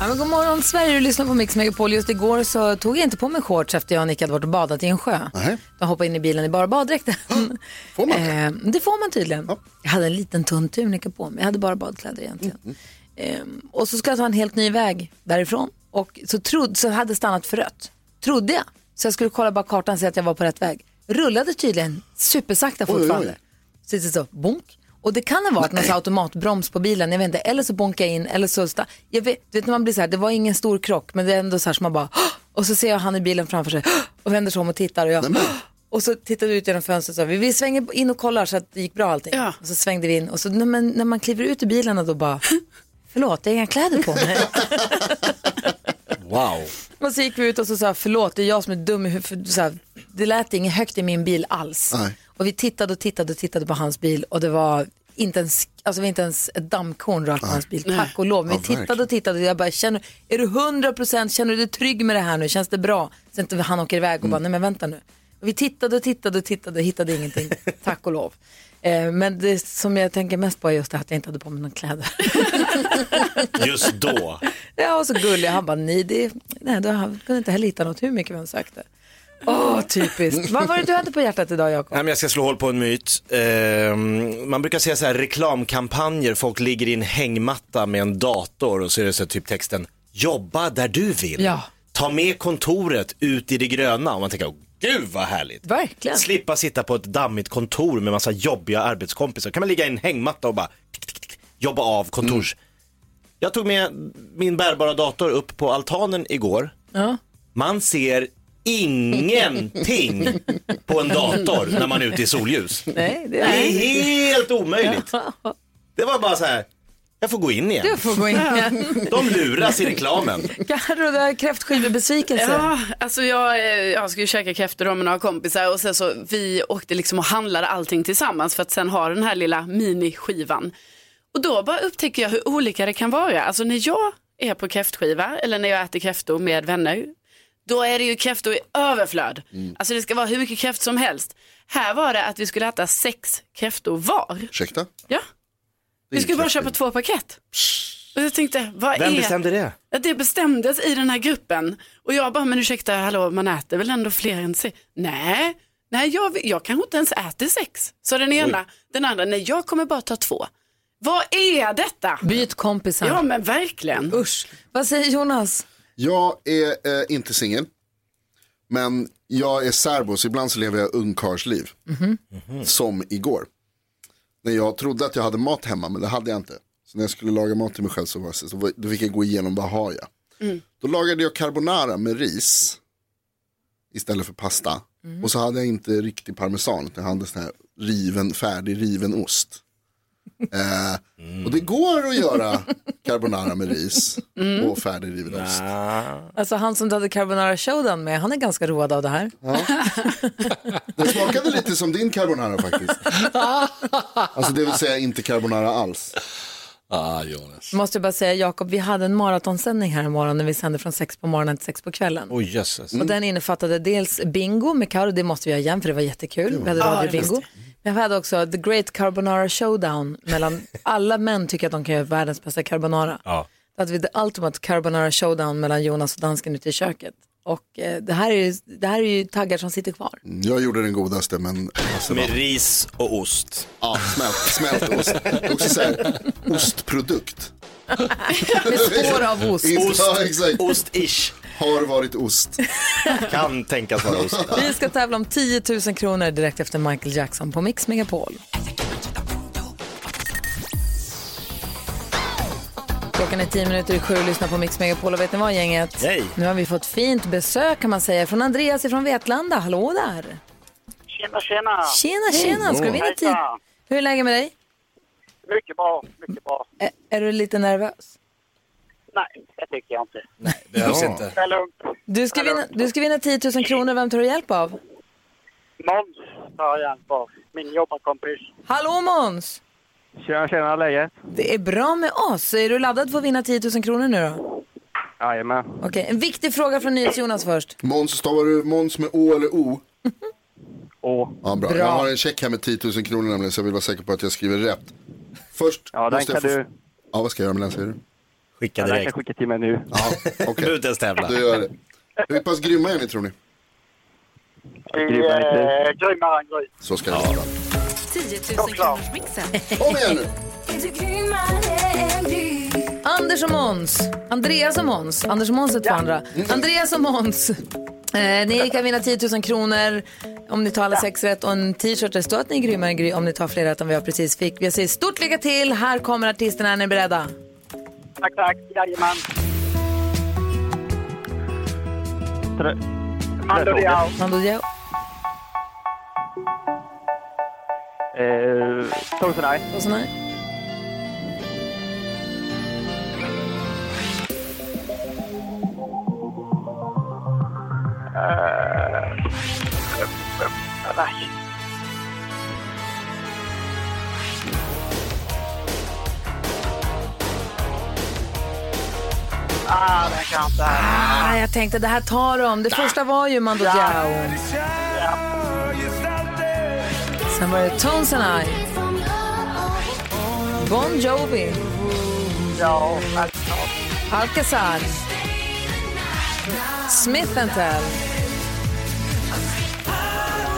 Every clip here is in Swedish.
Ja, men god morgon Sverige, du lyssnar på Mix Megapol. Just igår så tog jag inte på mig shorts efter jag och Nick hade varit och badat i en sjö. Nej. Jag hoppade in i bilen i bara baddräkten. Får man det? Eh, det får man tydligen. Jag hade en liten tunn tunika på mig. Jag hade bara badkläder egentligen. Mm, Eh, och så ska jag ta en helt ny väg därifrån. Och så, trodde, så hade stannat för rött. Trodde jag. Så jag skulle kolla bara kartan och se att jag var på rätt väg. Rullade tydligen supersakta oj, oj. fortfarande. Så det är så, bonk. Och det kan ha varit någon automatbroms på bilen, jag vet inte. Eller så bonkade jag in, eller så... sta- Jag vet, du vet när man blir så här, det var ingen stor krock, men det är ändå så här som man bara... Och så ser jag han i bilen framför sig och vänder sig om och tittar och jag... Och så tittade vi ut genom fönstret och sa, vi, vi svänger in och kollar så att det gick bra allting. Ja. Och så svängde vi in och så när man, när man kliver ut ur bilen och då bara, förlåt, jag har inga kläder på mig. Wow. och så gick vi ut och så sa, förlåt, det är jag som är dum i huvudet. Det lät inget högt i min bil alls. Nej. Och vi tittade och tittade och tittade på hans bil och det var inte ens, alltså inte ens ett dammkorn rakt på hans bil, tack och lov. Men vi tittade och tittade och jag bara, känner, är du 100% känner du dig trygg med det här nu, känns det bra? Så inte han åker iväg och bara, nej men vänta nu. Och vi tittade och tittade och tittade och hittade ingenting, tack och lov. Eh, men det som jag tänker mest på är just det här att jag inte hade på mig några kläder. Just då. Ja, och så gullig. Han bara, nej, det, nej, då han kunde inte heller hitta något hur mycket vi än sökte. Åh, typiskt. Vad var det du hade på hjärtat idag, Jakob? Nej, men jag ska slå hål på en myt. Ehm, man brukar säga så här reklamkampanjer, folk ligger i en hängmatta med en dator och så är det så här, typ texten jobba där du vill. Ja. Ta med kontoret ut i det gröna och man tänker, gud vad härligt. Verkligen. Slippa sitta på ett dammigt kontor med massa jobbiga arbetskompisar. Kan man ligga i en hängmatta och bara tick, tick, tick, jobba av kontors. Jag tog med min bärbara dator upp på altanen igår. Ja. Man ser ingenting på en dator när man är ute i solljus. Nej, det Det är helt omöjligt. Det var bara så här, jag får gå in igen. Du får gå in igen. De luras i reklamen. Carro, du har kräftskivebesvikelse. Ja, alltså jag, eh, jag skulle käka kräftor med några kompisar och sen så vi åkte liksom och handlade allting tillsammans för att sen ha den här lilla miniskivan. Och då bara upptäcker jag hur olika det kan vara. Alltså när jag är på kräftskiva eller när jag äter kräftor med vänner, då är det ju kräftor i överflöd. Alltså det ska vara hur mycket kräft som helst. Här var det att vi skulle äta sex kräftor var. Ursäkta? Ja. Vi skulle bara köpa två paket. Och jag tänkte, vad Vem är... bestämde det? Ja, det bestämdes i den här gruppen. Och jag bara, men ursäkta, hallå, man äter väl ändå fler än sex? Nej, nej jag, jag kanske inte ens äter sex. Så den ena, den andra, nej jag kommer bara ta två. Vad är detta? Byt kompisar. Ja men verkligen. Usch. Vad säger Jonas? Jag är eh, inte singel. Men jag är särbo så ibland så lever jag ungkarlsliv. Som igår. När jag trodde att jag hade mat hemma men det hade jag inte. Så när jag skulle laga mat till mig själv så, var det så, då fick jag gå igenom vad har jag. Då lagade jag carbonara med ris. Istället för pasta. Och så hade jag inte riktig parmesan. utan Jag hade sån här riven, färdig riven ost. Eh, Och det går att göra carbonara med ris och färdig riven ost. Alltså han som du hade carbonara showdown med, han är ganska road av det här. Det smakade lite som din carbonara faktiskt. Alltså det vill säga inte carbonara alls. Ah, Jonas. Måste jag bara säga, Jakob, vi hade en maratonsändning här imorgon när vi sände från sex på morgonen till sex på kvällen. Oj jösses. Och den innefattade dels bingo med Karo, det måste vi göra igen för det var jättekul. Vi hade radiobingo. Men vi hade också The Great Carbonara Showdown mellan alla män tycker att de kan göra världens bästa carbonara. Ja. Då hade vi The Ultimate Carbonara Showdown mellan Jonas och dansken ute i köket. Och eh, det, här är ju, det här är ju taggar som sitter kvar. Jag gjorde den godaste men alltså, Med ris och ost. ja, smält, smält ost. Också så här, ostprodukt. Med spår av ost. Inte- Ja, exakt. Ost-ish. Har varit ost. Kan tänkas vara ost. Vi ska tävla om 10 000 kronor direkt efter Michael Jackson på Mix Megapol. Klockan är 10 minuter i sju och lyssnar på Mix Megapol och vet ni vad gänget? Hej. Nu har vi fått fint besök kan man säga från Andreas från Vetlanda. Hallå där! Tjena, tjena! Tjena, tjena! Ska du vinna tid? Hur är läget med dig? Mycket bra, mycket bra. Ä- är du lite nervös? Nej, det tycker jag inte. Behövs inte. Det är lugnt. Du ska, vinna, du ska vinna 10 000 kronor. Vem tar du hjälp av? Måns tar jag hjälp av. Min jobbarkompis. Hallå Måns! Tjena, tjena, läget? Det är bra med oss. Är du laddad för att vinna 10 000 kronor nu då? Jajamän. Okej, en viktig fråga från NyhetsJonas först. Måns, stavar du Måns med Å eller O? Åh, Ja, bra. Bra. Jag har en check här med 10 000 kronor nämligen så jag vill vara säker på att jag skriver rätt. Först ja, den måste kan jag få... du, Ja, vad ska jag göra med den säger du? Skicka ja, den kan direkt. skicka till mig nu. Ja, okej. Du inte ens tävla. Då gör jag det. Hur pass grymma är ni tror ni? Är grymmare än Gry. Så ska det vara. 10 000 kronors mixen. Kom igen nu! Anders och Måns. Andreas och Måns. Anders och Måns är två andra. Andreas och Måns. Eh, ni kan vinna 10 000 kronor om ni tar alla sex rätt och en t-shirt. Det står att ni är grymmare än Gry om ni tar fler rätt än vad jag precis fick. Jag säger stort lycka till. Här kommer artisterna. Är ni beredda? Tack, tack. Jajamän. Mando Diao. Mando Diao. Eh, Tosenaj. Och sån här. Nej. Ah, den kan jag inte. Ah, jag tänkte det här tar de. Det första var ju Mando Diao. Sen var det Tones and I. Bon Jovi. Ja. Alcazar. Smith Tell.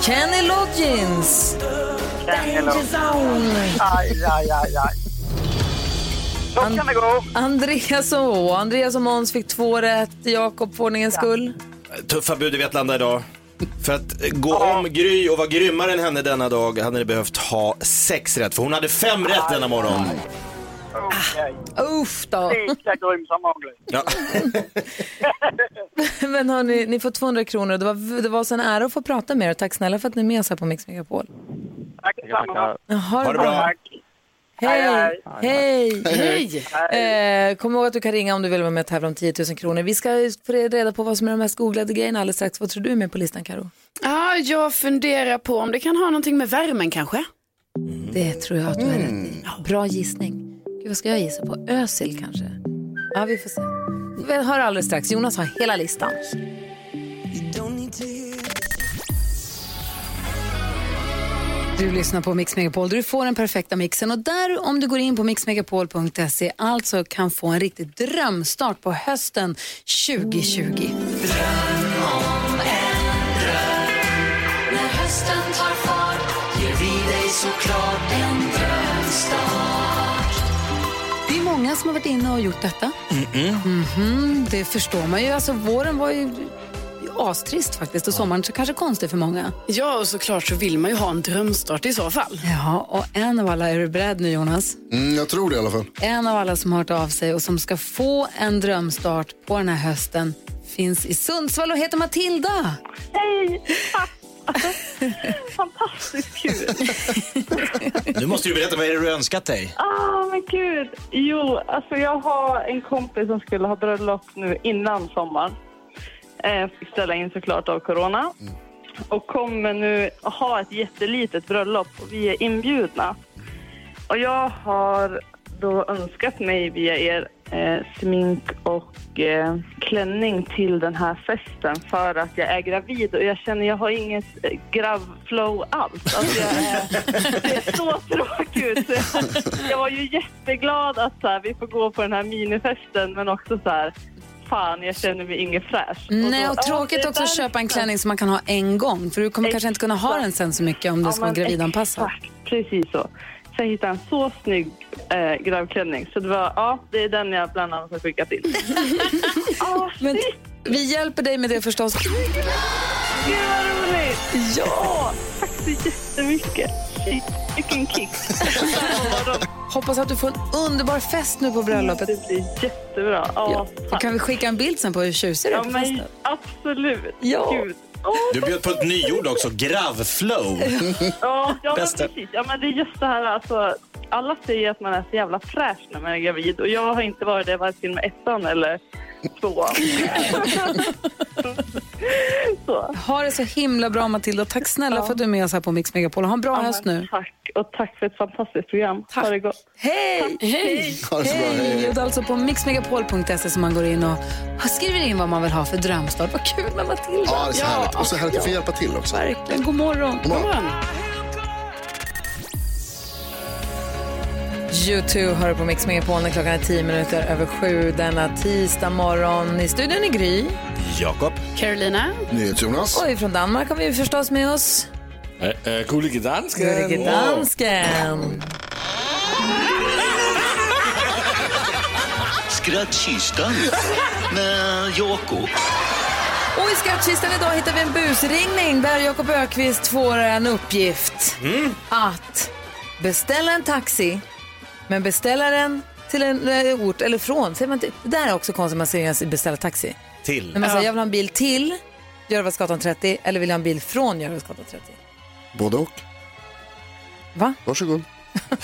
Kenny Loggins. Kenny Loggins. Zone. Aj, aj, aj, aj. Så kan det gå. Andreas och Andreas och Måns fick två rätt. Jakob för ordningens skull. Tuffa bud i Vetlanda idag. För att gå om Gry och vara grymmare än henne denna dag hade ni behövt ha sex rätt. För hon hade fem rätt denna morgon. Okej. Uff då. Lika grym som vanligt. Ja. Men hörni, ni får 200 kronor. Det var, det var så en ära att få prata med er. Tack snälla för att ni är med oss här på Mix Megapol. Tack detsamma. Ha det bra. Tack. Hej! Hej! Hej! Eh, kom ihåg att du kan ringa om du vill vara med och tävla om 10 000 kronor. Vi ska få reda på vad som är de mest googlade grejerna alldeles strax. Vad tror du är med på listan, Karo? Ja, jag funderar på om det kan ha någonting med värmen kanske. Det tror jag att du har rätt i. Bra gissning. Gud, vad ska jag gissa på? Ösil kanske? Ja, vi får se. Vi hör alldeles strax. Jonas har hela listan. Du lyssnar på Mix Megapol där du får den perfekta mixen och där om du går in på mixmegapol.se alltså kan få en riktig drömstart på hösten 2020. Det är många som har varit inne och gjort detta. Mhm, det förstår man ju. Alltså, våren var ju astrist faktiskt och sommaren så kanske konstig för många. Ja, och såklart så vill man ju ha en drömstart i så fall. Ja, och en av alla, är du beredd nu Jonas? Mm, jag tror det i alla fall. En av alla som har hört av sig och som ska få en drömstart på den här hösten finns i Sundsvall och heter Matilda. Hej! Fantastiskt kul! Nu måste du berätta, vad är det du önskat dig? Ah, men gud! Jo, alltså jag har en kompis som skulle ha bröllop nu innan sommaren. Eh, fick ställa in såklart av corona. Och kommer nu ha ett jättelitet bröllop och vi är inbjudna. Och jag har då önskat mig via er eh, smink och eh, klänning till den här festen för att jag är gravid och jag känner jag har inget eh, gravflow alls. Alltså jag är, det är så tråkigt jag var ju jätteglad att så här, vi får gå på den här minifesten men också så här, fan jag känner mig ingen fräsch. Nej, då- och ja, tråkigt också att köpa en klänning som man kan ha en gång för du kommer kanske inte kunna ha den sen så mycket om den ska vara gravidanpassad. Exakt, precis så. Så jag hittade en så snygg eh, gravklänning. Så det var, ja, det är den jag bland annat har skickat till. ah, Men vi hjälper dig med det förstås. Gud vad roligt! Ja, tack så jättemycket. Shit, vilken kick. Hoppas att du får en underbar fest nu på bröllopet. Det blir jättebra. Ja, Ja. Kan vi skicka en bild sen på hur tjusig du är Ja, på festen? absolut. Ja. Gud. Du bjöd på ett nyord också, gravflow. Ja, ja men precis. Ja, men det är just det här alltså. Alla säger att man är så jävla fräsch när man är gravid och jag har inte varit det varken med ettan eller tvåan. Så. Ha det så himla bra Matilda. Tack snälla för att du är med oss här på Mix Megapol. Ha en bra Ja, höst nu. Tack, och tack för ett fantastiskt program. Ha det gott. Hej! Hej! Det så bra, hej. Och det är alltså på mixmegapol.se som man går in och skriver in vad man vill ha för drömstart. Vad kul med Matilda. Ja, det är så härligt. Och så härligt att få hjälpa till också. Verkligen. God morgon. God morgon. U2 hör på Mix Megapol när klockan är tio minuter över sju denna tisdag morgon. I studion är Gry. Jakob. Carolina. NyhetsJonas. Och ifrån Danmark har vi förstås med oss Äh, Gullige dansken. Gullige Dansken. Skrattkistan med Jakob. Och i skattkistan idag hittar vi en busringning där Jakob Ökvist får en uppgift. Att beställa en taxi, men beställa den till en eh, ort, eller från. Säger man till, det där är också konstigt man säger beställa taxi. Till. När man säger jag vill ha en bil till Järvasgatan 30 eller vill jag ha en bil från Järvasgatan 30. Både och. Va? Varsågod.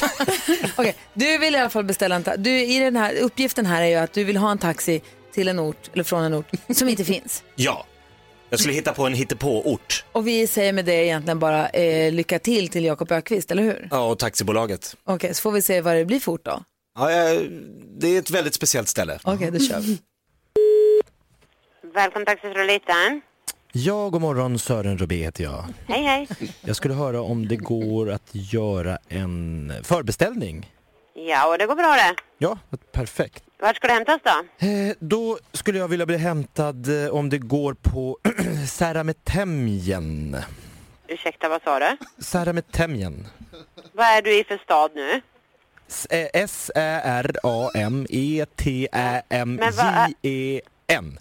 Okej, du vill i alla fall beställa en taxi. I den här uppgiften här är ju att du vill ha en taxi till en ort, eller från en ort, som inte finns. Ja. Jag skulle hitta på en hittepå-ort. Och vi säger med det egentligen bara eh, lycka till till Jakob Ökvist, eller hur? Ja, och taxibolaget. Okej, så får vi se vad det blir fort då. Ja, jag- det är ett väldigt speciellt ställe. Okej, då kör vi. Välkommen Taxi Fröliten. Ja, god morgon. Sören Rubé heter jag. Hej hej. Jag skulle höra om det går att göra en förbeställning. Ja, och det går bra det. Ja, perfekt. Vart ska du hämtas då? Eh, då skulle jag vilja bli hämtad eh, om det går på Särametemjen. Ursäkta, vad sa du? Särametemjen. Vad är du i för stad nu? S- eh, S-Ä-R-A-M-E-T-Ä-M-J-E-N.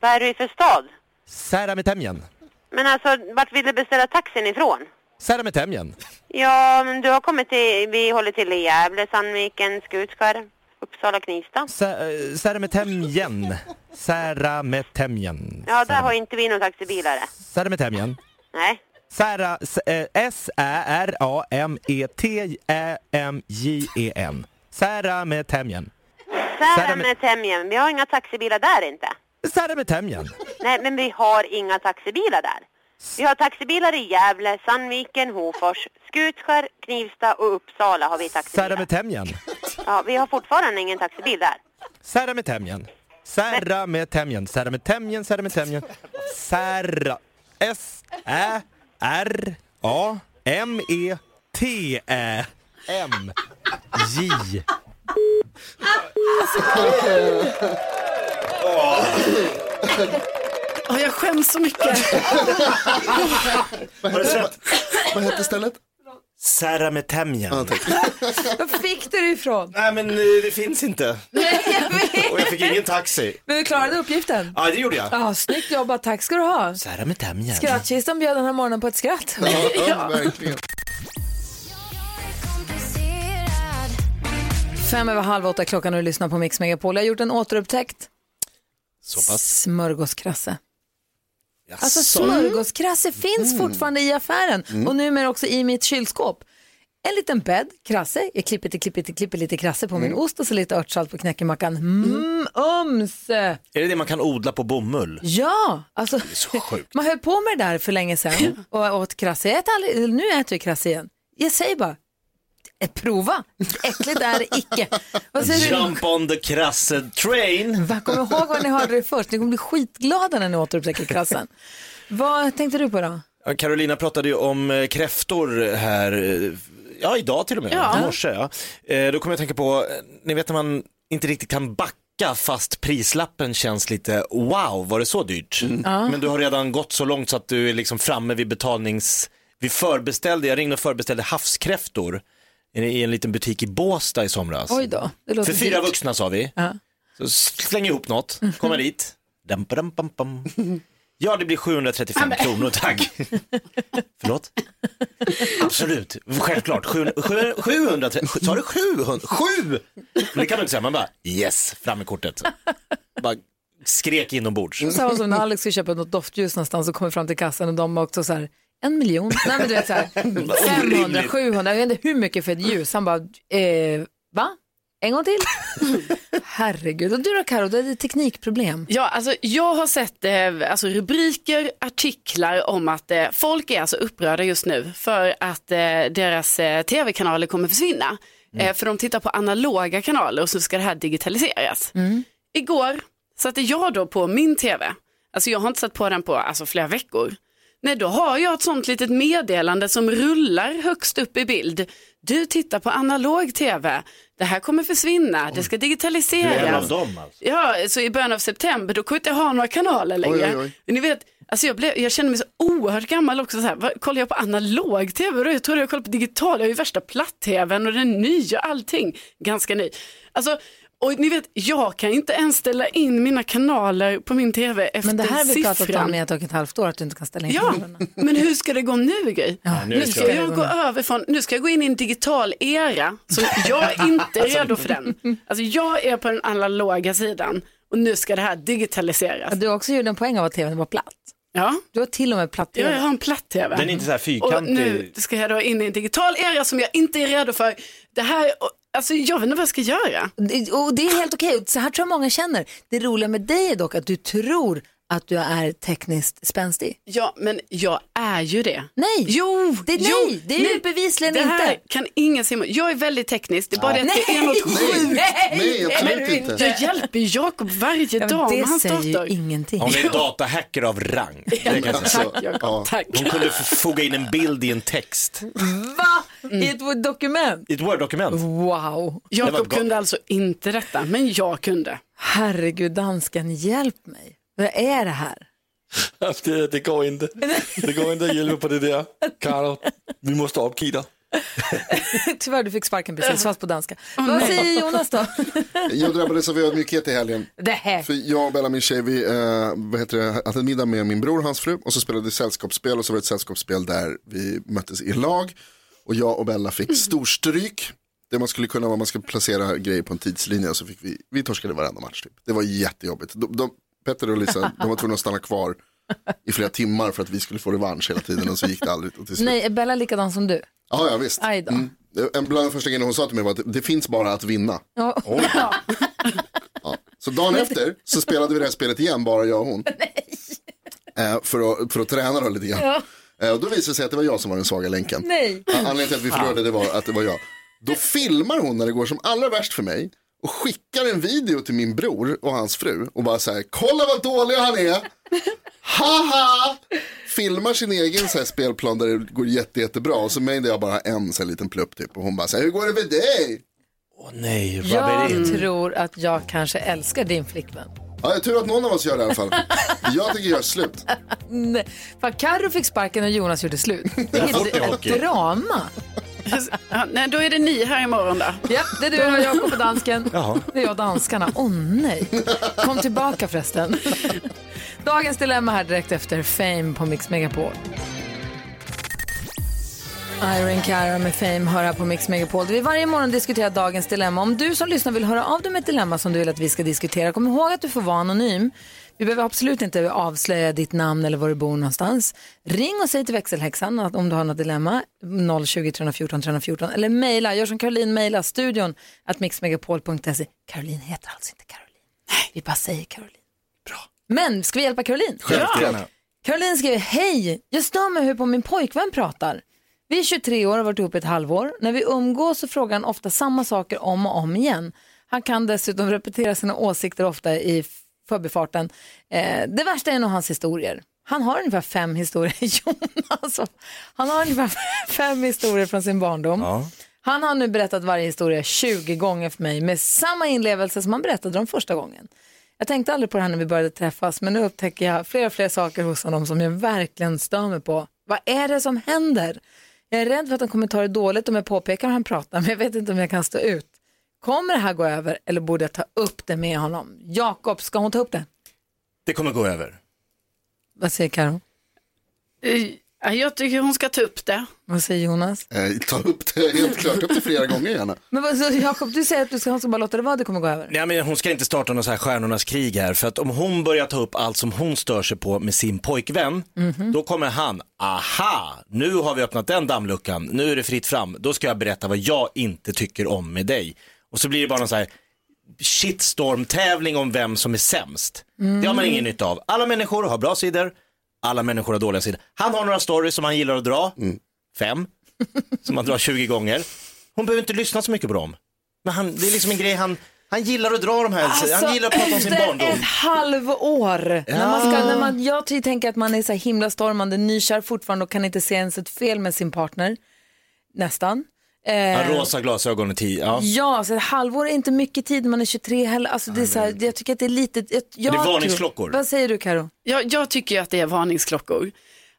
Vad är du i för stad? Särametemjen. Men alltså, vart vill du beställa taxin ifrån? Särametemjen. Ja, men du har kommit till, vi håller till i Gävle, Sandviken, Skutskär, Uppsala, Knivsta. Sä- eh, Särametemjen. Särametemjen. Ja, där har inte vi någon taxibilare. Särametemjen. Nej. Sära, s- eh, S-Ä-R-A-M-E-T-Ä-M-J-E-N. Särametemjen. Särametemjen, vi har inga taxibilar där inte. Särametemjen. Nej, men vi har inga taxibilar där. Vi har taxibilar i Gävle, Sandviken, Hofors, Skutskär, Knivsta och Uppsala har vi taxibilar. Särametemjen. Ja, vi har fortfarande ingen taxibil där. Särametemjen. Särametemjen. Särametemjen. Särametemjen. Sära... S-Ä-R-A-M-E-T-Ä-M-J. Åh, jag skäms så mycket. Vad hette, vad hette stället? Särametemjen. Var fick du det ifrån? Nej men eh, det finns inte. Nej, jag vet. Och jag fick ingen taxi. Men du klarade uppgiften? Ja det gjorde jag. Ja, snyggt jobbat. Tack ska du ha. Särametemjen. Skrattkistan bjöd den här morgonen på ett skratt. Ja, verkligen. Fem över halv åtta klockan och du lyssnar på Mix Megapol. Jag har gjort en återupptäckt. Så pass. Smörgåskrasse. Alltså smörgåskrasse finns fortfarande i affären Mm. och numera också i mitt kylskåp. En liten bädd, krasse, jag klipper till, klipper till, klipper lite krasse på min ost och så lite örtsalt på knäckemackan. Mm, ums! Är det det man kan odla på bomull? Ja, alltså så sjukt. man höll på med det där för länge sedan och åt krasse. Jag äter aldrig, nu äter jag krasse igen. Jag säger bara, prova. Äckligt är det icke. Vad säger du? Jump on the krasse train. Va, Kom ihåg vad ni hörde det först. Ni kommer bli skitglada när ni återupptäcker krassen. Vad tänkte du på då? Carolina pratade ju om eh, kräftor här, eh, ja idag till och med, Ja. i morse. Ja. Eh, Då kommer jag att tänka på, eh, ni vet när man inte riktigt kan backa fast prislappen känns lite wow, var det så dyrt? Ja. Men du har redan gått så långt så att du är liksom framme vid betalnings, vi förbeställde, jag ringde och förbeställde havskräftor i en liten butik i Båstad i somras. Oj då, det låter För fyra dyrt. vuxna sa vi. Ja. Så släng ihop något, kommer dit. Dam, dam, bam, bam. Ja, det blir 735 kronor, tack. Förlåt? Absolut, självklart. 700, 700, sa du 700? 7! Men det kan man inte säga, man bara yes, fram med kortet. Bara skrek inombords. Samma som när Alex ska köpa något doftljus någonstans och kommer fram till kassan och de också så här, en miljon, nej men du vet så här, 500, 700, jag vet inte hur mycket för ett ljus. Han bara, eh, va? En gång till. Herregud. Och du då Karo, du hade teknikproblem. Ja, alltså jag har sett eh, alltså, rubriker, artiklar om att eh, folk är alltså upprörda just nu för att eh, deras eh, tv-kanaler kommer försvinna. Eh, för de tittar på analoga kanaler och så ska det här digitaliseras. Igår satte jag då på min tv, alltså jag har inte satt på den på alltså, flera veckor. Nej, då har jag ett sånt litet meddelande som rullar högst upp i bild. Du tittar på analog tv, det här kommer försvinna, det ska Du är en av digitaliseras. dem alltså. Ja, så i början av september då kunde jag inte ha några kanaler längre. Oj, oj, oj. Ni vet, alltså jag, blev, jag känner mig så oerhört gammal också. Så här, vad, kollar jag på analog tv? Då? Jag trodde jag kollade på digital, jag har ju värsta platt-tvn och den är ny och allting. Ganska ny. Alltså, och ni vet, jag kan inte ens ställa in mina kanaler på min tv efter Men det här har vi pratat siffran. om i ett och ett halvt år, att du inte kan ställa in Ja, kanalerna. men hur ska det gå nu Gry? Ja, nu Nu ska jag gå över från, nu ska jag gå in i en digital era, så jag är inte redo för den. Alltså jag är på den analoga sidan och nu ska det här digitaliseras. Du har också gjort en poäng av att tvn var platt. Ja, Du har till och med platt ja tv. jag har en platt-tv. Den är inte så här Och fyrkantig. nu ska jag då in i en digital era som jag inte är redo för. Det här, alltså jag vet inte vad jag ska göra. Och det är helt okej, så här tror jag många känner. Det roliga med dig är dock att du tror att du är tekniskt spänstig. Ja, men jag är ju det. Nej, Jo, det är jo, nej, det är ju bevisligen det här inte. kan ingen se emot. Jag är väldigt teknisk, det är bara det att det är något sjukt. Nej, absolut Men inte. Jag hjälper Jakob varje Ja, dag med det hans säger ju dator. ingenting. Hon är datahacker av rang. Det. Alltså, Tack Jakob, ja. tack. Hon kunde foga in en bild i en text. Va? I ett dokument? I ett Word-dokument. Wow. Det Jakob kunde alltså inte detta, men jag kunde. Herregud, dansken, hjälp mig. Vad är det här? Det, det går inte. Det går inte att hjälpa på det där. Karo, vi måste uppge dig. Tyvärr, du fick sparken precis, fast på danska. Vad säger Jonas då? Jag drabbades av ödmjukhet i helgen. Det här. För jag och Bella, min tjej, vi eh, vad heter det, hade en middag med min bror och hans fru och så spelade vi sällskapsspel och så var det ett sällskapsspel där vi möttes i lag och jag och Bella fick storstryk. Det man skulle kunna vara, man skulle placera grejer på en tidslinje och så fick vi, vi torskade varenda match typ. Det var jättejobbigt. De, de, Petter och Lisa, de var tvungna att stanna kvar i flera timmar för att vi skulle få revansch hela tiden och så gick det aldrig. Och till slut. Nej, är Bella likadan som du? Ja, ja visst. Aj då. Mm. En bland de första grejerna hon sa till mig var att det finns bara att vinna. Ja. Ja. Så dagen efter så spelade vi det här spelet igen, bara jag och hon. Eh, för, att, för att träna då lite grann. Eh, och då visade det sig att det var jag som var den svaga länken. Nej. Ja, Anledningen till att vi förlorade det var att det var jag. Då filmar hon när det går som allra värst för mig och skickar en video till min bror och hans fru och bara så här, kolla vad dålig han är. Haha! Filmar sin egen så här spelplan där det går jätte, jättebra och så mig där jag bara en så här liten plupp typ och hon bara så här, hur går det för dig? Åh nej, Jag tror att jag kanske älskar din flickvän. Ja, jag tur att någon av oss gör det i alla fall. Jag tänker göra slut. Nej, för Carro fick sparken och Jonas gjorde slut. Det fort är ett hockey. drama. Nej, då är det ni här imorgon då. Ja, det är du och Jakob och dansken. Jaha. Det är jag och danskarna. Åh nej. Kom tillbaka förresten. Dagens dilemma här direkt efter Fame på Mix Megapol. Irene Cara med Fame hör här på Mix Megapol. Vi varje morgon diskuterar dagens dilemma. Om du som lyssnar vill höra av dig med ett dilemma som du vill att vi ska diskutera, kom ihåg att du får vara anonym. Vi behöver absolut inte avslöja ditt namn eller var du bor någonstans. Ring och säg till växelhäxan att om du har något dilemma, 020 314 314 eller mejla, gör som Caroline mejla, studion att mixmegapol.se. Caroline heter alltså inte Caroline. Vi bara säger Caroline. Bra. Men ska vi hjälpa Caroline? Gärna. Caroline skriver, hej, jag stör mig hur på min pojkvän pratar. Vi är 23 år och har varit ihop ett halvår. När vi umgås så frågar han ofta samma saker om och om igen. Han kan dessutom repetera sina åsikter ofta i förbifarten. Eh, det värsta är nog hans historier. Han har ungefär fem historier, Jonas. Han har ungefär fem historier från sin barndom. Ja. Han har nu berättat varje historia 20 gånger för mig med samma inlevelse som han berättade dem första gången. Jag tänkte aldrig på det här när vi började träffas men nu upptäcker jag flera fler saker hos honom som jag verkligen stör mig på. Vad är det som händer? Jag är rädd för att han kommer ta det dåligt om jag påpekar hur han pratar men jag vet inte om jag kan stå ut. Kommer det här gå över eller borde jag ta upp det med honom? Jakob, ska hon ta upp det? Det kommer gå över. Vad säger Karo? Eh, ja, Jag tycker hon ska ta upp det. Vad säger Jonas? Eh, ta upp det, helt klart, upp det flera gånger gärna. Men vad, så, Jakob, du säger att du ska, han ska bara låta det vara, det kommer gå över. Nej, men hon ska inte starta någon så här stjärnornas krig här. För att om hon börjar ta upp allt som hon stör sig på med sin pojkvän, då kommer han, aha, nu har vi öppnat den dammluckan, nu är det fritt fram, då ska jag berätta vad jag inte tycker om med dig. Och så blir det bara någon så här shitstorm-tävling om vem som är sämst. Det har man ingen nytta av. Alla människor har bra sidor, alla människor har dåliga sidor. Han har några stories som han gillar att dra, fem, som han drar 20 gånger. Hon behöver inte lyssna så mycket på dem. Men han, det är liksom en grej han, han gillar att dra de här, han gillar att prata om sin barndom. ett halvår, när man ska, när man, jag tänker att man är så himla stormande, nykär fortfarande och kan inte se ens ett fel med sin partner, nästan. Eh, rosa glasögon och tio, ja. Ja, så ett halvår är inte mycket tid när man är 23 heller. Alltså det är så här, jag tycker att det är lite... Jag, jag det är tror- varningsklockor. Vad säger du Karo? Jag, jag tycker ju att det är varningsklockor.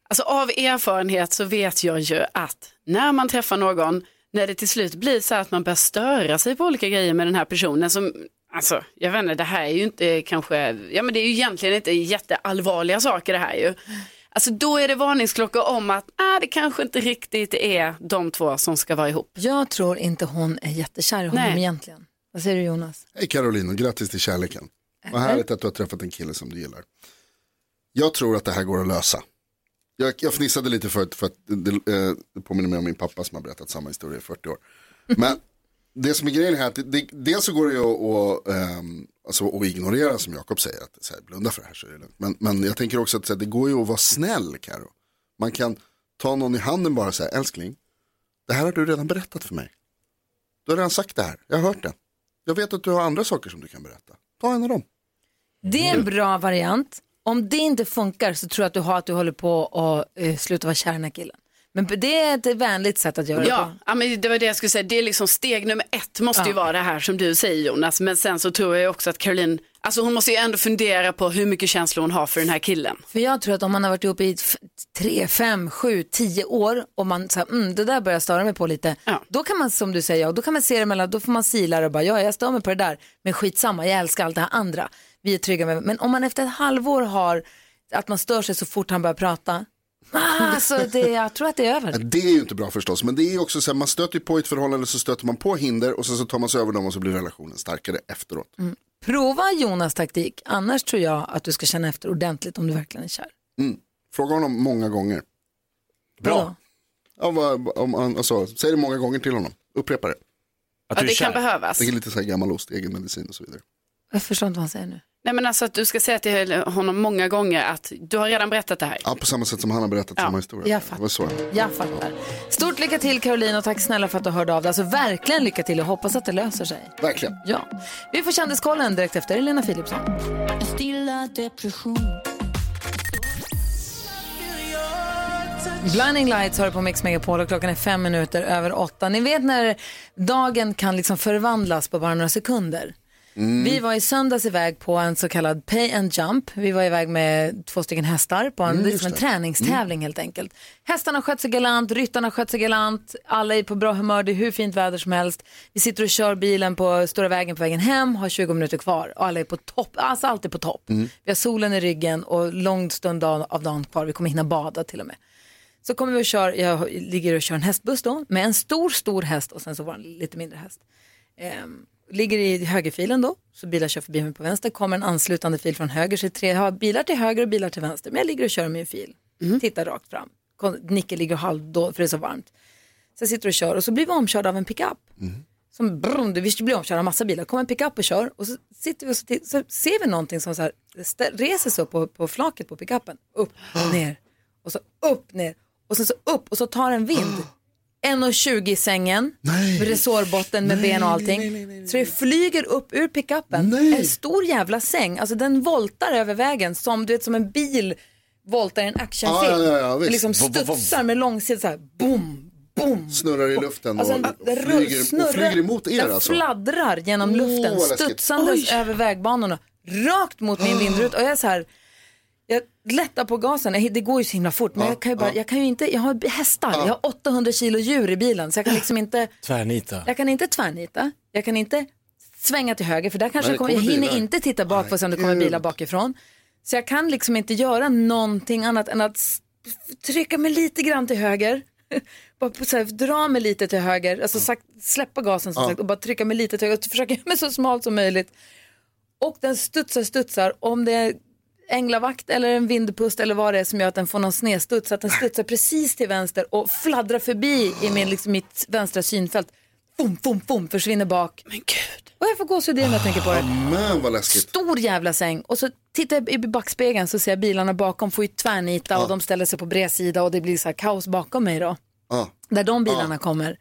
Alltså av erfarenhet så vet jag ju att när man träffar någon, när det till slut blir så att man börjar störa sig på olika grejer med den här personen som, alltså jag vet inte, det här är ju inte kanske, ja men det är ju egentligen inte jätteallvarliga saker det här ju. Alltså då är det varningsklockor om att ah, det kanske inte riktigt är de två som ska vara ihop. Jag tror inte hon är jättekär i honom Nej. egentligen. Vad säger du Jonas? Hej Caroline och grattis till kärleken. Vad härligt att du har träffat en kille som du gillar. Jag tror att det här går att lösa. Jag, jag fnissade lite förut för att det, eh, det påminner mig om min pappa som har berättat samma historia i 40 år. Men det som är grejen är att det, det, dels så går det ju att, att, ehm, alltså, att ignorera som Jakob säger, att så här, blunda för det här så är det lugnt. Men, men jag tänker också att så här, det går ju att vara snäll Karo. Man kan ta någon i handen bara och säga, älskling, det här har du redan berättat för mig. Du har redan sagt det här, jag har hört det. Jag vet att du har andra saker som du kan berätta. Ta en av dem. Det är en bra variant. Om det inte funkar så tror jag att du har att du håller på att uh, sluta vara kär i den här killen. Men det är ett vänligt sätt att göra det Ja, på. ja men det var det jag skulle säga. Det är liksom steg nummer ett måste ju Ja. vara det här som du säger Jonas. Men sen så tror jag också att Caroline, alltså hon måste ju ändå fundera på hur mycket känslor hon har för den här killen. För jag tror att om man har varit ihop i tre, fem, sju, tio år och man säger mm, det där börjar jag störa mig på lite. Då kan man som du säger, ja, då kan man se det mellan, då får man sila det och bara, ja jag stör mig på det där, men skitsamma, jag älskar allt det här andra. Vi är trygga med, men om man efter ett halvår har att man stör sig så fort han börjar prata, alltså det, jag tror att det är över. Det är ju inte bra förstås, men det är ju också så här, man stöter på i ett förhållande så stöter man på hinder och sen så tar man sig över dem och så blir relationen starkare efteråt. Prova Jonas taktik, annars tror jag att du ska känna efter ordentligt om du verkligen är kär. Mm. Fråga honom många gånger. Bra. Om, han- alltså, säg det många gånger till honom, upprepa det. Ja, det kan behövas. Det är lite så här gammal ost, egen medicin och så vidare. Jag förstår inte vad han säger nu. Nej men alltså att du ska säga till honom många gånger att du har redan berättat det här. Ja, på samma sätt som han har berättat samma historia. jag det var så. Jag fattar. Stort lycka till Caroline och tack snälla för att du hörde av dig. Alltså verkligen lycka till och hoppas att det löser sig. Verkligen. Ja. Vi får kändiskollen direkt efter Elena Philipsson. Stilla depression. Blinding Lights har du på Mix Megapol och klockan är fem minuter över åtta. Ni vet när dagen kan liksom förvandlas på bara några sekunder. Vi var i söndags iväg på en så kallad pay and jump. Vi var iväg med två stycken hästar på en, Mm, en träningstävling helt enkelt. Hästarna sköt sig galant, ryttarna sköt sig galant, alla är på bra humör, det är hur fint väder som helst. Vi sitter och kör bilen på stora vägen på vägen hem, har 20 minuter kvar och alla är på topp, alltså allt är på topp. Vi har solen i ryggen och lång stund av, dagen kvar, vi kommer hinna bada till och med. Så kommer vi och kör, jag ligger och kör en hästbuss då med en stor, stor häst och sen så var en lite mindre häst. Ehm, ligger i högerfilen då, så bilar kör förbi mig på vänster, kommer en anslutande fil från höger, så är tre, jag har bilar till höger och bilar till vänster, men jag ligger och kör min fil, tittar rakt fram. Nicke ligger halv då, för det är så varmt. Så jag sitter och kör och så blir vi omkörda av en pickup. Som brum, vi blir omkörda av massa bilar, kommer en pickup och kör och så sitter vi och så, så ser vi någonting som så här, reser sig upp på, på flaket på pickupen, upp, ner och så upp, ner och sen så upp och så tar en vind. 1,20 i sängen, resårbotten med ben och allting. Så det flyger upp ur pickupen, en stor jävla säng, alltså den voltar över vägen som, du vet, som en bil voltar i en actionfilm. Ja, ja, ja, ja, liksom studsar med långsid så här, boom, boom. Snurrar i luften Alltså, och, den- och, den flyger, snurrar- och flyger emot er den alltså. fladdrar genom luften, läskigt. studsandes över vägbanorna, rakt mot min vindruta. Och jag är så här, jag lättar på gasen, det går ju så himla fort, men Ja, jag kan ju bara, ja. jag kan ju inte, jag har hästar, jag har 800 kilo djur i bilen, så jag kan liksom inte, Tvärnita. jag kan inte tvärnita, jag kan inte svänga till höger, för där kanske Nej, jag, kommer, jag hinner bilar. inte titta bak för att se om det kommer bilar bakifrån. Så jag kan liksom inte göra någonting annat än att trycka mig lite grann till höger. bara här, dra mig lite till höger, alltså sagt, släppa gasen som Ja. sagt och bara trycka mig lite till höger och försöka göra mig så smalt som möjligt. Och den studsar, studsar, om det är änglavakt eller en vindpust eller vad det är som gör att den får någon snedstuds, så att den studsar precis till vänster och fladdrar förbi i min, liksom, mitt vänstra synfält. Fum, fum, fum, försvinner bak. Och jag får gåshud när jag tänker på det. Men vad läskigt. Stor jävla säng och så tittar jag i backspegeln så ser jag bilarna bakom får ju tvärnita och de ställer sig på bredsida och det blir så här kaos bakom mig då. Ja. Där de bilarna kommer.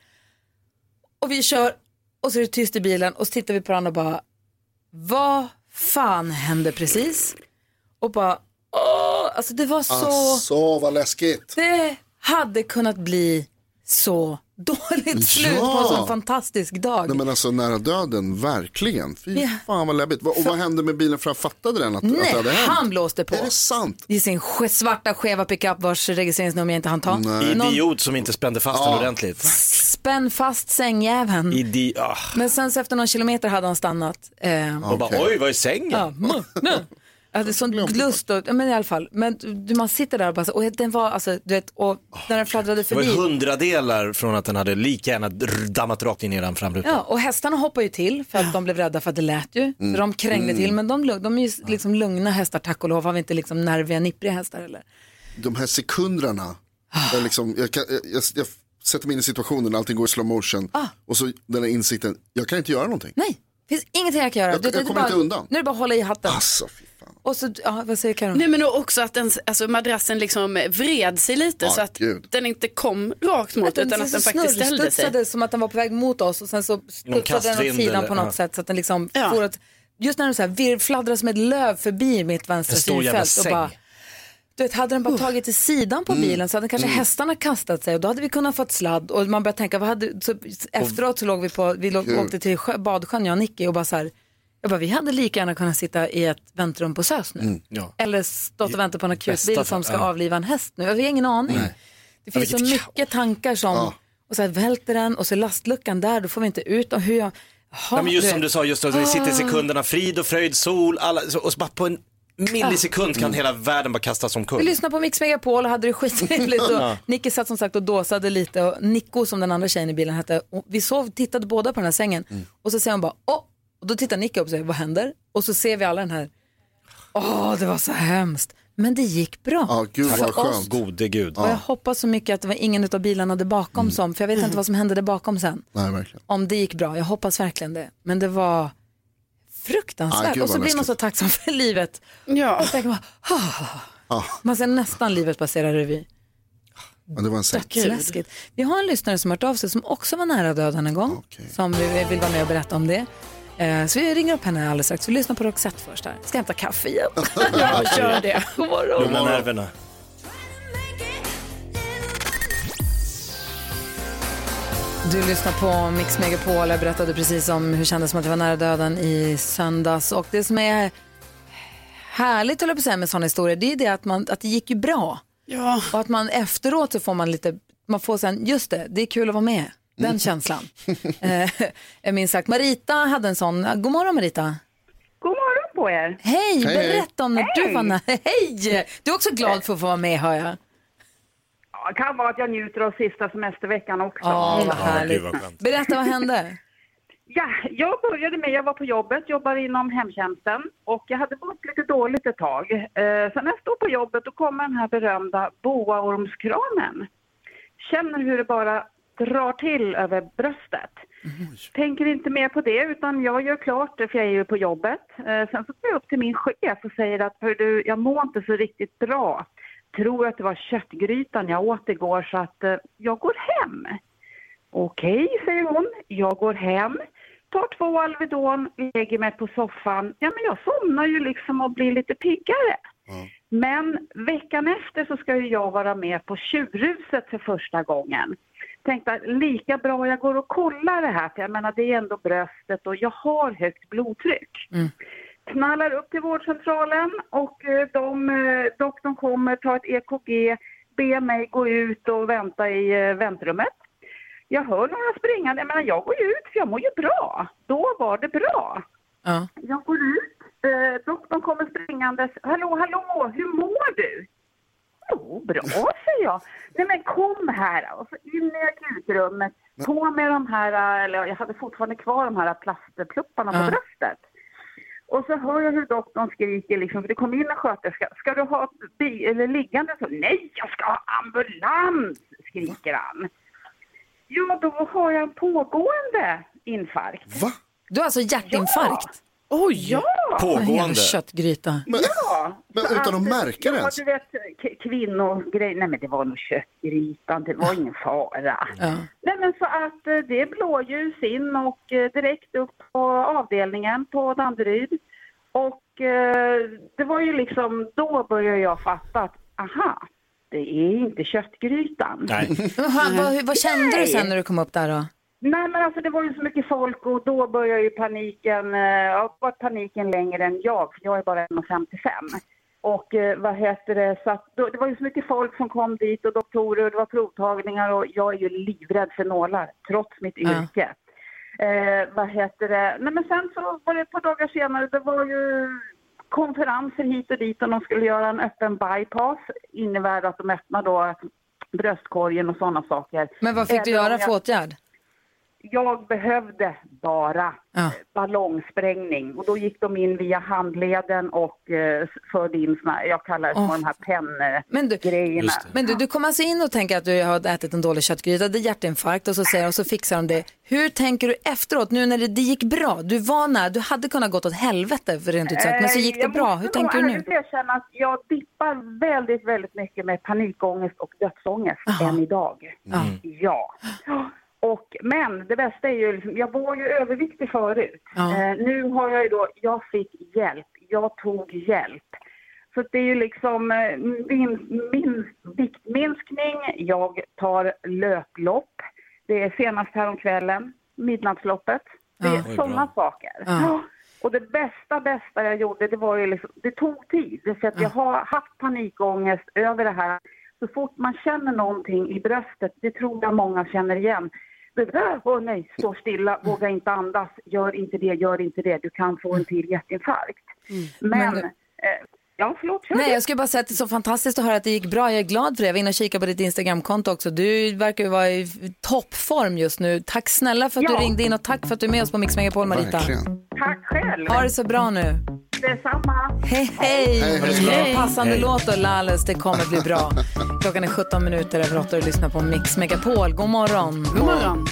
Och vi kör och så är det tyst i bilen och så tittar vi på varandra och bara vad fan hände precis? Och bara åh, alltså det var så, Alltså vad läskigt. det hade kunnat bli så dåligt slut på en sån fantastisk dag. Nej men alltså nära döden, verkligen. Fy Ja. fan vad läbbigt. Och vad hände med bilen för han fattade den att, att det Nej, hade hänt? han blåste på. Är det sant? I sin ske- svarta skeva pickup vars registreringsnummer jag inte hann ta. Någon Idiot som inte spände fast den ordentligt. spänn fast sängjäveln. Idi ah. Men sen så efter någon kilometer hade han stannat. Eh, Och bara, oj, vad är sängen? Ja. Jag hade sån lust och, men i alla fall, men du, man sitter där och bara, så- och den var alltså, du vet, och när den fladdrade Det var förbi. ju hundradelar från att den hade lika gärna dammat rakt in i den framrutan. Ja, och hästarna hoppade ju till för att de blev rädda för att det lät ju. Mm. Så de krängde Mm. till, men de, de är ju liksom lugna hästar, tack och lov, har vi inte liksom nerviga, nippriga hästar eller? De här sekunderna. Där liksom, jag, kan, jag, jag, jag sätter mig in i situationen när allting går i slow motion. Ah. Och så den här insikten, jag kan inte göra någonting. Nej, det finns ingenting jag kan göra. Jag- Du- jag kommer bara, inte undan. Nu är det bara att hålla i hatten. Alltså, Och så, ja, vad säger Karin? Nej men och också att den, alltså madrassen liksom vred sig lite Ah, så att gud. den inte kom rakt mot utan att den faktiskt ställde sig. snurrstudsade som att den var på väg mot oss och sen så studsade den åt sidan eller- på något ja. sätt så att den liksom Ja. for att, just när den så här vir, fladdrar som ett löv förbi mitt vänstra synfält och bara du vet, hade den bara tagit till sidan på Mm. bilen så hade kanske Mm. hästarna kastat sig och då hade vi kunnat fått sladd och man började tänka, vad hade, så efteråt så låg vi på, vi låg, åkte till sjö, badsjön jag och Nicky och bara så här, jag bara, vi hade lika gärna kunnat sitta i ett väntrum på SÖS nu. Mm, ja. Eller stått och väntat på en akutbil som ska ja. avliva en häst nu. Vi har ingen aning. Det Ja, finns så mycket tankar som, och så här välter den och så lastluckan där, då får vi inte ut och hur jag, Jaha, Ja, men just du som du sa, just då, vi sitter i Ah. sekunderna, frid och fröjd, sol, alla, och så bara på en millisekund kan hela världen bara kastas Vi omkull. lyssnade på Mix Megapol och hade det skittrevligt. Ja. Nicky satt som sagt och dåsade lite och Nico som den andra tjejen i bilen hette, vi sov, tittade båda på den här sängen och så säger hon bara åh, och då tittar Nicky upp och säger vad händer? Och så ser vi alla den här, åh det var så hemskt. Men det gick bra. Ja, gud För vad oss. skönt. Gode gud. Och jag hoppas så mycket att det var ingen av bilarna där bakom som, för jag vet inte vad som hände där bakom sen. Nej, verkligen. Om det gick bra, jag hoppas verkligen det. Men det var fruktansvärt. Ah, gud, och så blir man så tacksam för livet. Ja. Och tänker man, ah. man ser nästan livet passera revy. Men det var en. Dödsläskigt. Vi har en lyssnare som hört av sig som också var nära döden en gång. Som vi vill vara med och berätta om det. Eh, Så vi ringer upp henne alldeles strax. Vi lyssnar på Roxette först här. Ska hämta kaffe igen. Ja, kör det. God morgon. Lugna nerverna. Du lyssnar på Mix Megapol. Jag berättade precis om hur det kändes som att jag var nära döden i söndags. Och det som är härligt höll jag på att säga med sådana historier, det är det att, man, att det gick ju bra. Ja. Och att man efteråt så får man lite, man får sen, just det, det är kul att vara med. Den känslan. eh, är minst sagt. Marita hade en sån. God morgon Marita. God morgon på er. Hej, Hej, hej. berätta om när du Hej. var nära. Hej! Du är också glad för att få vara med hör jag. Ja, det kan vara att jag njuter av sista semesterveckan också. Ja, vad härligt. Berätta, vad hände? Ja, jag började med, jag var på jobbet, jobbar inom hemtjänsten och jag hade mått lite dåligt ett tag. Eh, så när jag stod på jobbet då kommer den här berömda boaormskranen. Känner hur det bara drar till över bröstet. Tänker inte mer på det utan jag gör klart det för jag är ju på jobbet. Eh, sen så går jag upp till min chef och säger att "Hör du, jag mår inte så riktigt bra. Tror att det var köttgrytan jag åt igår så att eh, jag går hem. Okej, säger hon. Jag går hem, tar två Alvedon, lägger mig på soffan. Ja, men jag somnar ju liksom och blir lite piggare. Men veckan efter så ska ju jag vara med på Tjurhuset för första gången. Tänkte att lika bra jag går och kollar det här, för jag menar det är ändå bröstet och jag har högt blodtryck. Knallar upp till vårdcentralen och eh, de, eh, doktorn kommer, tar ett EKG, ber mig gå ut och vänta i eh, väntrummet. Jag hör några springande, jag menar jag går ut för jag mår ju bra. Då var det bra. Ja. Jag går ut, eh, doktorn kommer springandes. Hallå, hallå, hur mår du? Jo, bra, säger jag. Nej men kom här och så in i akutrummet. På med de här, eller jag hade fortfarande kvar de här plastplupparna på Ja. bröstet. Och så hör jag hur doktorn skriker liksom, för det kom in en sköterska. Ska du ha bi- eller liggande? Så, Nej, jag ska ha ambulans! skriker han. Ja, då har jag en pågående infarkt. Va? Du har alltså hjärtinfarkt? Oj, ja! Pågående. köttgryta. Ja. Men utan att märka det ja, ens? du vet, kvinnogrej. Nej men det var nog köttgrytan, det var ingen fara. Nej men så att eh, det är blåljus in och eh, direkt upp på avdelningen på Danderyd. Och eh, det var ju liksom, då började jag fatta att aha, det är inte köttgrytan. Men vad, vad, vad kände du Nej. sen när du kom upp där då? Nej men alltså det var ju så mycket folk och då började ju paniken, eh, ja, var paniken längre än jag, för jag är bara 1,55. Och eh, vad heter det, så att då, det var ju så mycket folk som kom dit och doktorer och det var provtagningar och jag är ju livrädd för nålar trots mitt Ja. yrke. Eh, vad heter det, nej men sen så var det ett par dagar senare, det var ju konferenser hit och dit och de skulle göra en öppen bypass, innebär att de öppnar då bröstkorgen och sådana saker. Men vad fick du Eller om göra jag- för åtgärd? Jag behövde bara Ja. ballongsprängning och då gick de in via handleden och eh, förde in såna, jag kallar det för Åh. de här Men du, penngrejerna. men du, du kommer alltså in och tänker att du har ätit en dålig köttgryta, det är hjärtinfarkt och så säger och så fixar de det. Hur tänker du efteråt, nu när det, det gick bra? Du var nära, du hade kunnat gått åt helvete för rent ut sagt, men så gick det jag bra. måste Hur tänker du nu? ärligt erkänna att jag dippar väldigt, väldigt mycket med panikångest och dödsångest än idag. Ja. Och, men det bästa är ju, liksom, jag var ju överviktig förut. Ja. Eh, nu har jag ju då, jag fick hjälp. Jag tog hjälp. Så det är ju liksom eh, min, min viktminskning, jag tar löplopp. Det är senast häromkvällen, midnattsloppet. Det är sådana saker. Ja. Och det bästa, bästa jag gjorde, det var ju liksom, det tog tid. För att jag har haft panikångest över det här. Så fort man känner någonting i bröstet, det tror jag många känner igen. Det där, Åh nej, stå stilla, våga inte andas, gör inte det, gör inte det, du kan få en till hjärtinfarkt. Men, Men du- eh, ja förlåt, Nej, jag skulle bara säga att det är så fantastiskt att höra att det gick bra. Jag är glad för det. Jag var inne och kikade på ditt Instagramkonto också. Du verkar ju vara i toppform just nu. Tack snälla för att Ja. du ringde in och tack för att du är med oss på Mix Megapol, Marita. Tack själv. Ha det så bra nu. Detsamma. Hej, hej! Hej, hej. Passande Hej. låt och Lales, det kommer bli bra. Klockan är 17 minuter över 8 och du lyssnar på Mix Megapol. God morgon. God morgon.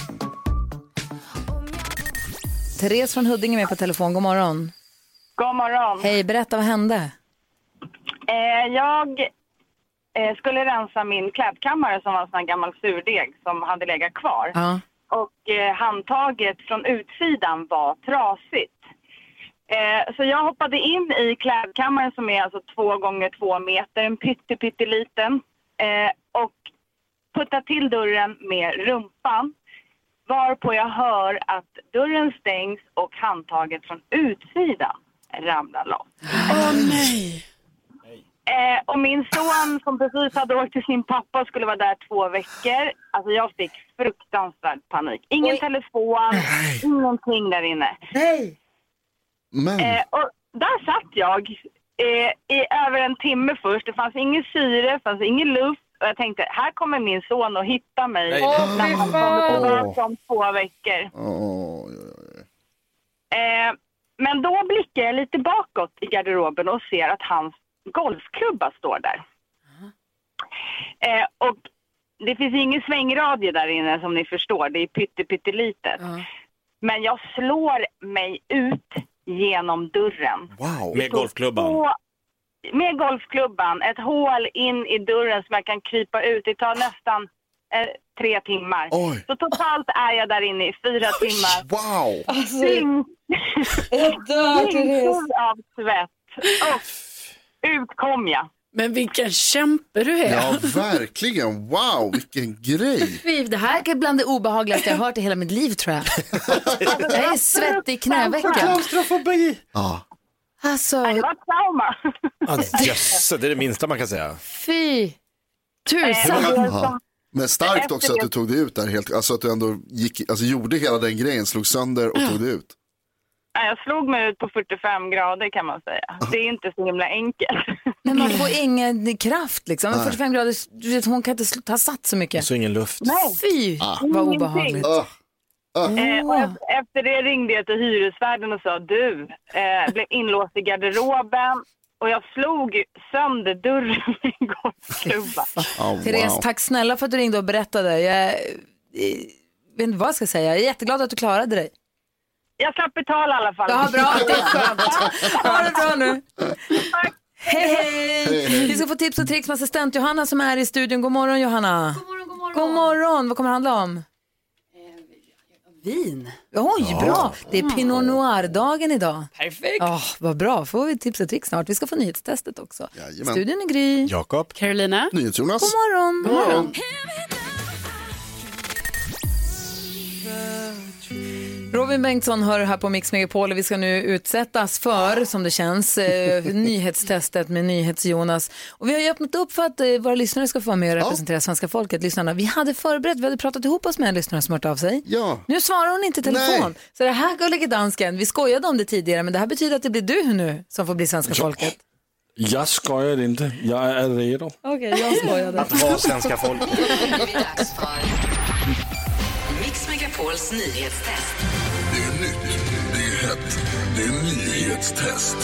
Therese från Huddinge är med på telefon. God morgon. God morgon. Hej, berätta vad hände? Eh, jag eh, skulle rensa min klädkammare som var en sån här gammal surdeg som hade legat kvar. Ja. Och eh, handtaget från utsidan var trasigt. Eh, så jag hoppade in i klädkammaren som är alltså två gånger två meter, en pytte, pytteliten. Eh, och puttade till dörren med rumpan. Varpå jag hör att dörren stängs och handtaget från utsidan ramlar loss. Åh nej. Eh, och min son som precis hade åkt till sin pappa och skulle vara där två veckor. Alltså jag fick fruktansvärd panik. Ingen telefon, ingenting där inne. Nej. Men, Eh, och där satt jag eh, i över en timme först. Det fanns ingen syre, det fanns ingen luft. Och jag tänkte, här kommer min son att hitta mig Nej. Åh, när han kommer tillbaka om två veckor. åh, Eh, men då blickar jag lite bakåt i garderoben och ser att hans golfklubba står där. Eh, och det finns ingen svängradie där inne som ni förstår, det är pytte, pyttelitet. Men jag slår mig ut genom dörren. Wow. Med golfklubban. Och med golfklubban, ett hål in i dörren som jag kan krypa ut. Det tar nästan eh, tre timmar. Oj. Så totalt är jag där inne i fyra timmar. Wow! Alltså, jag dör, Therese. Av svett. Och ut kom jag. Men vilken kämpe du är. Ja, verkligen. Wow, vilken grej. Det här är bland det obehagligaste jag har hört i hela mitt liv tror jag. Jag är svettig i knävecken. Klaustrofobi. Ja. Alltså, Det var ett trauma. Jösses, det är det minsta man kan säga. fy. Tusan. Ja. Men starkt också att du tog dig ut där helt, alltså att du ändå gick, alltså gjorde hela den grejen, slog sönder och tog dig ut. Jag slog mig ut på 45 grader kan man säga. Det är inte så himla enkelt. Men man får ingen kraft liksom. Men Nej. 45 grader, du vet, hon kan inte ta sats så mycket. Så ingen luft. Nej. Fy, Ah. vad obehagligt. Eh, och efter, det ringde jag till hyresvärden och sa du, eh, blev inlåst i garderoben och jag slog sönder dörren med en golfklubba. Therese, tack snälla för att du ringde och berättade. Jag, eh, vet inte vad jag ska säga. Jag är jätteglad att du klarade dig. Jag slapp betala i alla fall. Ja, bra. Det är skönt. Ha det bra nu. Hej, hej. Hej. Vi ska få tips och tricks med assistent Johanna som är i studion. God morgon Johanna. God morgon, god morgon. God morgon. Vad kommer det handla om? Vin. Oj, Ja. bra. Det är Pinot Noir-dagen idag. Perfekt. Oh, vad bra. får vi tips och tricks snart. Vi ska få nyhetstestet också. Jajamän. Studion är Gry. Jakob. Carolina. NyhetsJonas. God morgon. God morgon. Robin Bengtsson hör här på Mix Megapol och vi ska nu utsättas för, som det känns, eh, nyhetstestet med NyhetsJonas. Och vi har ju öppnat upp för att eh, våra lyssnare ska få vara med och representera svenska folket, lyssnarna. Vi hade förberett, vi hade pratat ihop oss med en lyssnare som hört av sig. Ja. Nu svarar hon inte i telefon. Nej. Så det här gullige dansken, vi skojade om det tidigare, men det här betyder att det blir du nu som får bli svenska folket. Jag skojar inte, jag är redo. Okej, jag skojade. Att vara svenska folk. Nu är det dags för Mix Megapols nyhetstest. Det är nytt, det är hett, det är nyhetstest.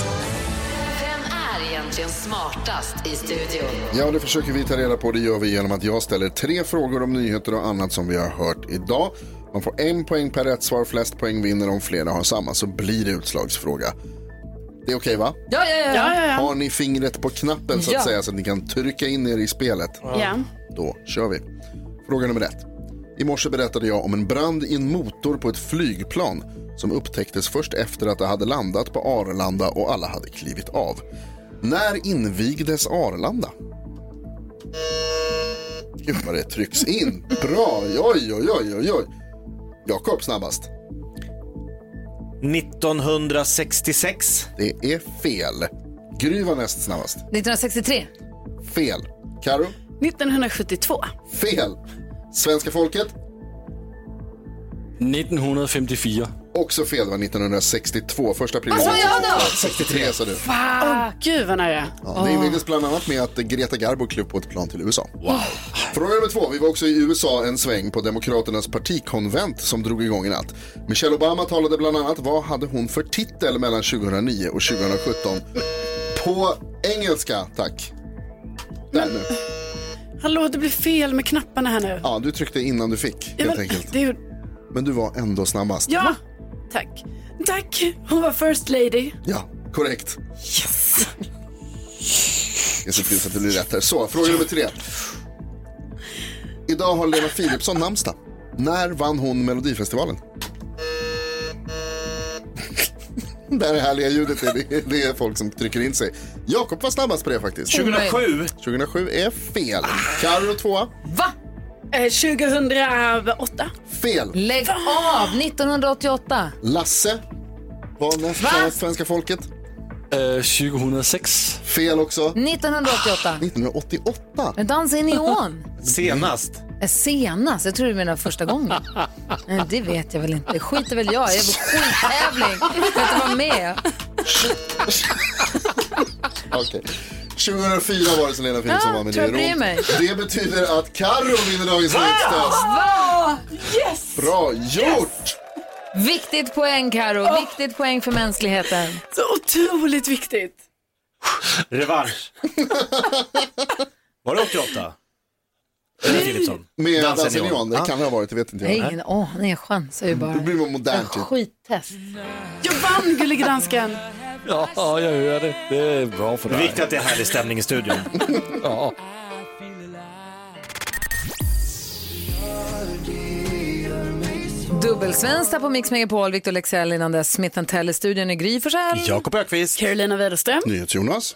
Vem är egentligen smartast i studion? Ja, det försöker vi ta reda på. Det gör vi genom att jag ställer tre frågor om nyheter och annat som vi har hört idag. Man får en poäng per rätt svar. Flest poäng vinner. Om flera har samma så blir det utslagsfråga. Det är okej va? Ja, ja, ja. ja, ja, ja. Har ni fingret på knappen så att Ja. säga så att ni kan trycka in er i spelet? Ja. Då kör vi. Fråga nummer ett. I morse berättade jag om en brand i en motor på ett flygplan som upptäcktes först efter att det hade landat på Arlanda och alla hade klivit av. När invigdes Arlanda? Gud vad det trycks in. Bra, oj, oj, oj, oj, oj. Jakob snabbast. 1966. Det är fel. Gry var näst snabbast. 1963. Fel. Karo? 1972. Fel. Svenska folket? 1954. Också fel, det var 1962. Första april. Vad sa jag då? 63 sa du. Åh, gud vad nära. Ja, det invigdes bland annat med att Greta Garbo klev på ett plan till USA. Wow. Fråga nummer två. Vi var också i USA en sväng på Demokraternas partikonvent som drog igång i natt. Michelle Obama talade bland annat. Vad hade hon för titel mellan 2009 och 2017? På engelska, tack. Där nu. Hallå, det blir fel med knapparna här nu. Ja, du tryckte innan du fick, Ja, helt men, enkelt. det är... Men du var ändå snabbast. Ja, tack. Tack, hon var first lady. Ja, korrekt. Yes. Jag ser till så att det blir rätt här. Så, fråga nummer tre. Idag har Lena Philipsson namnsdag. När vann hon Melodifestivalen? Det här härliga ljudet, det är, det är folk som trycker in sig. Jakob var snabbast på det faktiskt. 2007. 2007 är fel. Carro tvåa. Va? Eh, 2008. Fel. Lägg av! 1988. Lasse var näst Va? svenska folket. Eh, 2006. Fel också. 1988. 1988. En dans i neon. Senast. Eh, Senast? Jag tror du menar första gången. Nej, det vet jag väl inte. skiter väl jag Jag är på skittävling. Jag kan inte vara med. Okej. 2004 var det som Lena Philipsson var med tror det. jag bryr mig. Det betyder att Carro vinner dagens. Va? Yes! Bra gjort! Viktigt poäng, Karo. Viktigt poäng för mänskligheten. Så otroligt viktigt. Revansch. Var det 88? Eller Philipsson? Med Dansen Dansen Neon. Det kan det ha varit, det vet inte Jag har ingen Åh, nej, jag chansar ju bara. Då blir man modern typ. Skittest. Jag vann, gullige dansken. Ja, jag hör det. Det är bra för Det är dig. viktigt att det är härlig stämning i studion. Ja. Dubbelsvensk här på Mix Megapol. Victor Lexell innan dess. Smith Tell i studion i Gry Forssell. Jakob Ökvist. Carolina Widerström. NyhetsJonas.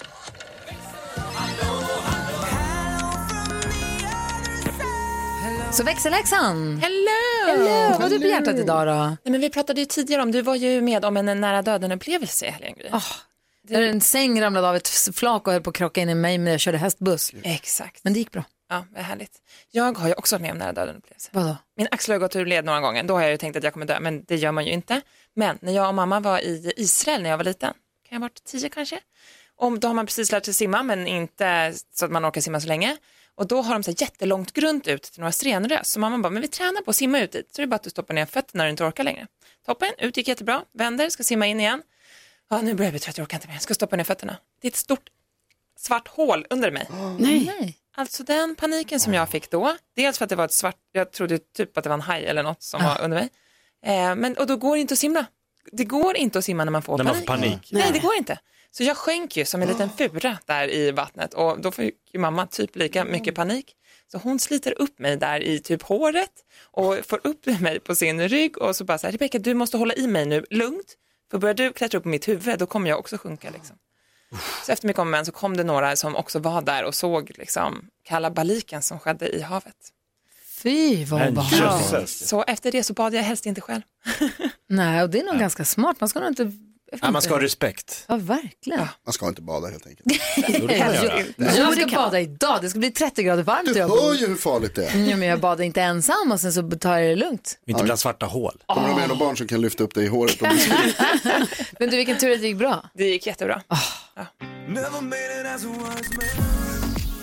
Så växelläxan. Hello! Hello! Vad har du på hjärtat idag då? Nej, men vi pratade ju tidigare om, du var ju med om en nära döden-upplevelse i helgen. Gry. Där en säng ramlade av ett flak och höll på att krocka in i mig när jag körde hästbuss. Exakt. Men det gick bra. Ja, vad härligt. Jag har ju också varit med om nära döden-upplevelse. Vadå? Min axel har gått ur led några gånger. Då har jag ju tänkt att jag kommer dö, men det gör man ju inte. Men när jag och mamma var i Israel när jag var liten, kan jag ha varit tio kanske? Och då har man precis lärt sig simma, men inte så att man orkar simma så länge. Och då har de så här jättelångt grunt ut till några strenrös. Så mamma bara, men vi tränar på att simma ut dit. Så det är bara att du stoppar ner fötterna när du inte orkar längre. Toppen, ut gick jättebra. Vänder, ska simma in igen. Ja, nu börjar jag bli trött, jag orkar inte mer. Ska stoppa ner fötterna. Det är ett stort svart hål under mig. Nej. Alltså den paniken som jag fick då, dels för att det var ett svart, jag trodde typ att det var en haj eller något som var under mig. Eh, men, och då går det inte att simma det går inte att simma när man får När man panik. får panik. Nej, det går inte. Så jag sjönk ju som en liten fura där i vattnet och då fick ju mamma typ lika mycket panik. Så hon sliter upp mig där i typ håret och får upp mig på sin rygg och så bara så här, Rebecka du måste hålla i mig nu, lugnt. För börjar du klättra upp på mitt huvud då kommer jag också sjunka liksom. Så efter mycket om men så kom det några som också var där och såg liksom kalabaliken som skedde i havet. Fy vad obehagligt. Så efter det så bad jag helst inte själv. Nej, och det är nog ganska smart. Man ska nog inte... Ja, man ska ha respekt. Ja, verkligen. Man ska inte bada helt enkelt. Jo, det kan man göra. Jag, jag ska bada idag. Det ska bli 30 grader varmt. Du hör ju hur farligt det är. Ja, men jag badar inte ensam och sen så tar jag det lugnt. Inte bland svarta hål. Kommer du med några barn som kan lyfta upp dig i håret? Och Men du, vilken tur att det gick bra. Det gick jättebra. Ja,